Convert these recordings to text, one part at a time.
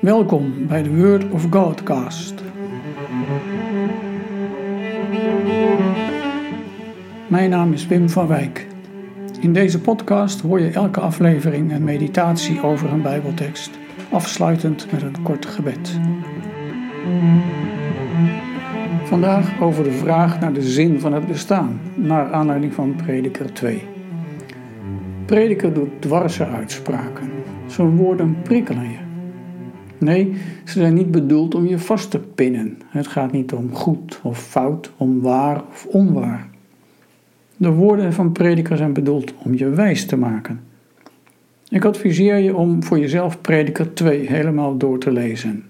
Welkom bij de Word of Godcast. Mijn naam is Wim van Wijk. In deze podcast hoor je elke aflevering een meditatie over een Bijbeltekst, afsluitend met een kort gebed. Vandaag over de vraag naar de zin van het bestaan, naar aanleiding van Prediker 2. Prediker doet dwarse uitspraken. Zo'n woorden prikkelen je. Nee, ze zijn niet bedoeld om je vast te pinnen. Het gaat niet om goed of fout, om waar of onwaar. De woorden van prediker zijn bedoeld om je wijs te maken. Ik adviseer je om voor jezelf prediker 2 helemaal door te lezen.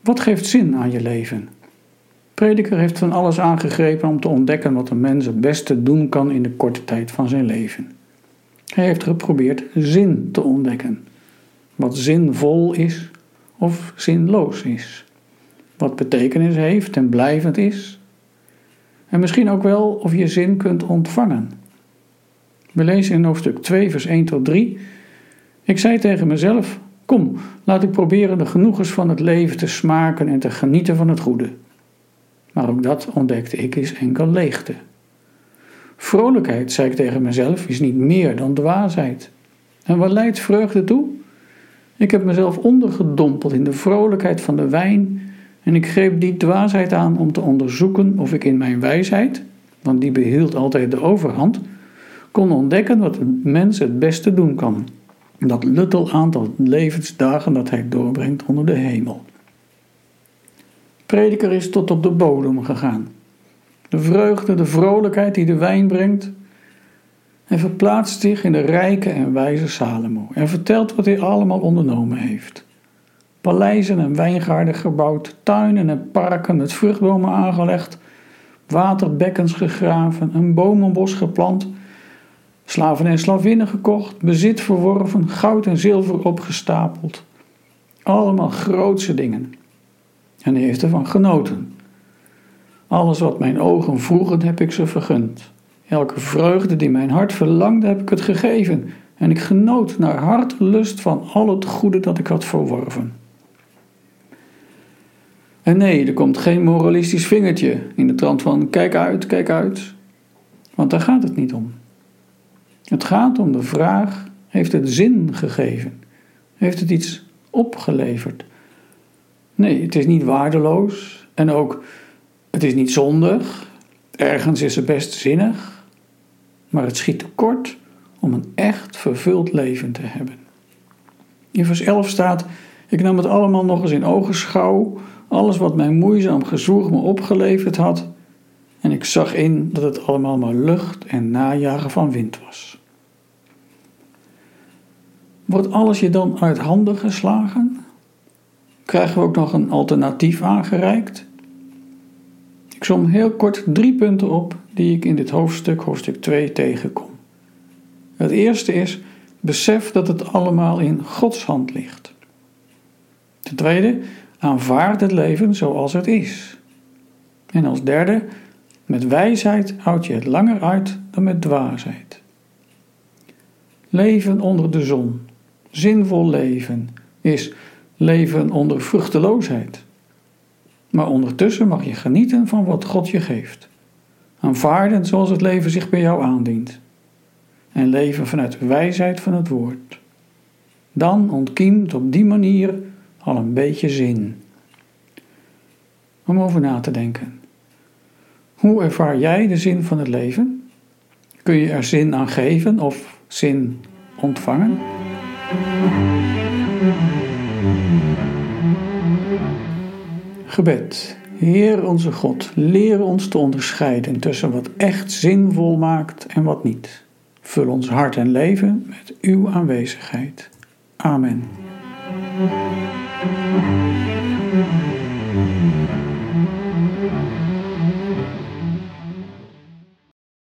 Wat geeft zin aan je leven? Prediker heeft van alles aangegrepen om te ontdekken wat een mens het beste doen kan in de korte tijd van zijn leven. Hij heeft geprobeerd zin te ontdekken. Wat zinvol is of zinloos is. Wat betekenis heeft en blijvend is. En misschien ook wel of je zin kunt ontvangen. We lezen in hoofdstuk 2, vers 1 tot 3. Ik zei tegen mezelf: Kom, laat ik proberen de genoegens van het leven te smaken en te genieten van het goede. Maar ook dat ontdekte ik is enkel leegte. Vrolijkheid, zei ik tegen mezelf, is niet meer dan dwaasheid. En wat leidt vreugde toe? Ik heb mezelf ondergedompeld in de vrolijkheid van de wijn en ik greep die dwaasheid aan om te onderzoeken of ik in mijn wijsheid, want die behield altijd de overhand, kon ontdekken wat een mens het beste doen kan. Dat luttel aantal levensdagen dat hij doorbrengt onder de hemel. Prediker is tot op de bodem gegaan. De vreugde, de vrolijkheid die de wijn brengt. En verplaatst zich in de rijke en wijze Salomo en vertelt wat hij allemaal ondernomen heeft. Paleizen en wijngaarden gebouwd, tuinen en parken met vruchtbomen aangelegd, waterbekkens gegraven, een bomenbos geplant, slaven en slavinnen gekocht, bezit verworven, goud en zilver opgestapeld. Allemaal grootse dingen en hij heeft ervan genoten. Alles wat mijn ogen vroegen, heb ik ze vergund. Elke vreugde die mijn hart verlangde, heb ik het gegeven. En ik genoot naar hartelust van al het goede dat ik had verworven. En nee, er komt geen moralistisch vingertje in de trant van kijk uit, kijk uit. Want daar gaat het niet om. Het gaat om de vraag: heeft het zin gegeven? Heeft het iets opgeleverd? Nee, het is niet waardeloos en ook het is niet zondig. Ergens is het best zinnig, maar het schiet tekort om een echt vervuld leven te hebben. In vers 11 staat: Ik nam het allemaal nog eens in ogenschouw, alles wat mijn moeizaam gezoeg me opgeleverd had, en ik zag in dat het allemaal maar lucht en najagen van wind was. Wordt alles je dan uit handen geslagen? krijgen we ook nog een alternatief aangereikt. Ik som heel kort drie punten op die ik in dit hoofdstuk, hoofdstuk 2, tegenkom. Het eerste is: besef dat het allemaal in Gods hand ligt. Ten tweede, aanvaard het leven zoals het is. En als derde, met wijsheid houd je het langer uit dan met dwaasheid. Leven onder de zon, zinvol leven, is leven onder vruchteloosheid. Maar ondertussen mag je genieten van wat God je geeft. Aanvaarden zoals het leven zich bij jou aandient. En leven vanuit de wijsheid van het woord. Dan ontkiemt op die manier al een beetje zin. Om over na te denken. Hoe ervaar jij de zin van het leven? Kun je er zin aan geven of zin ontvangen? Gebed. Heer onze God, leer ons te onderscheiden tussen wat echt zinvol maakt en wat niet. Vul ons hart en leven met uw aanwezigheid. Amen.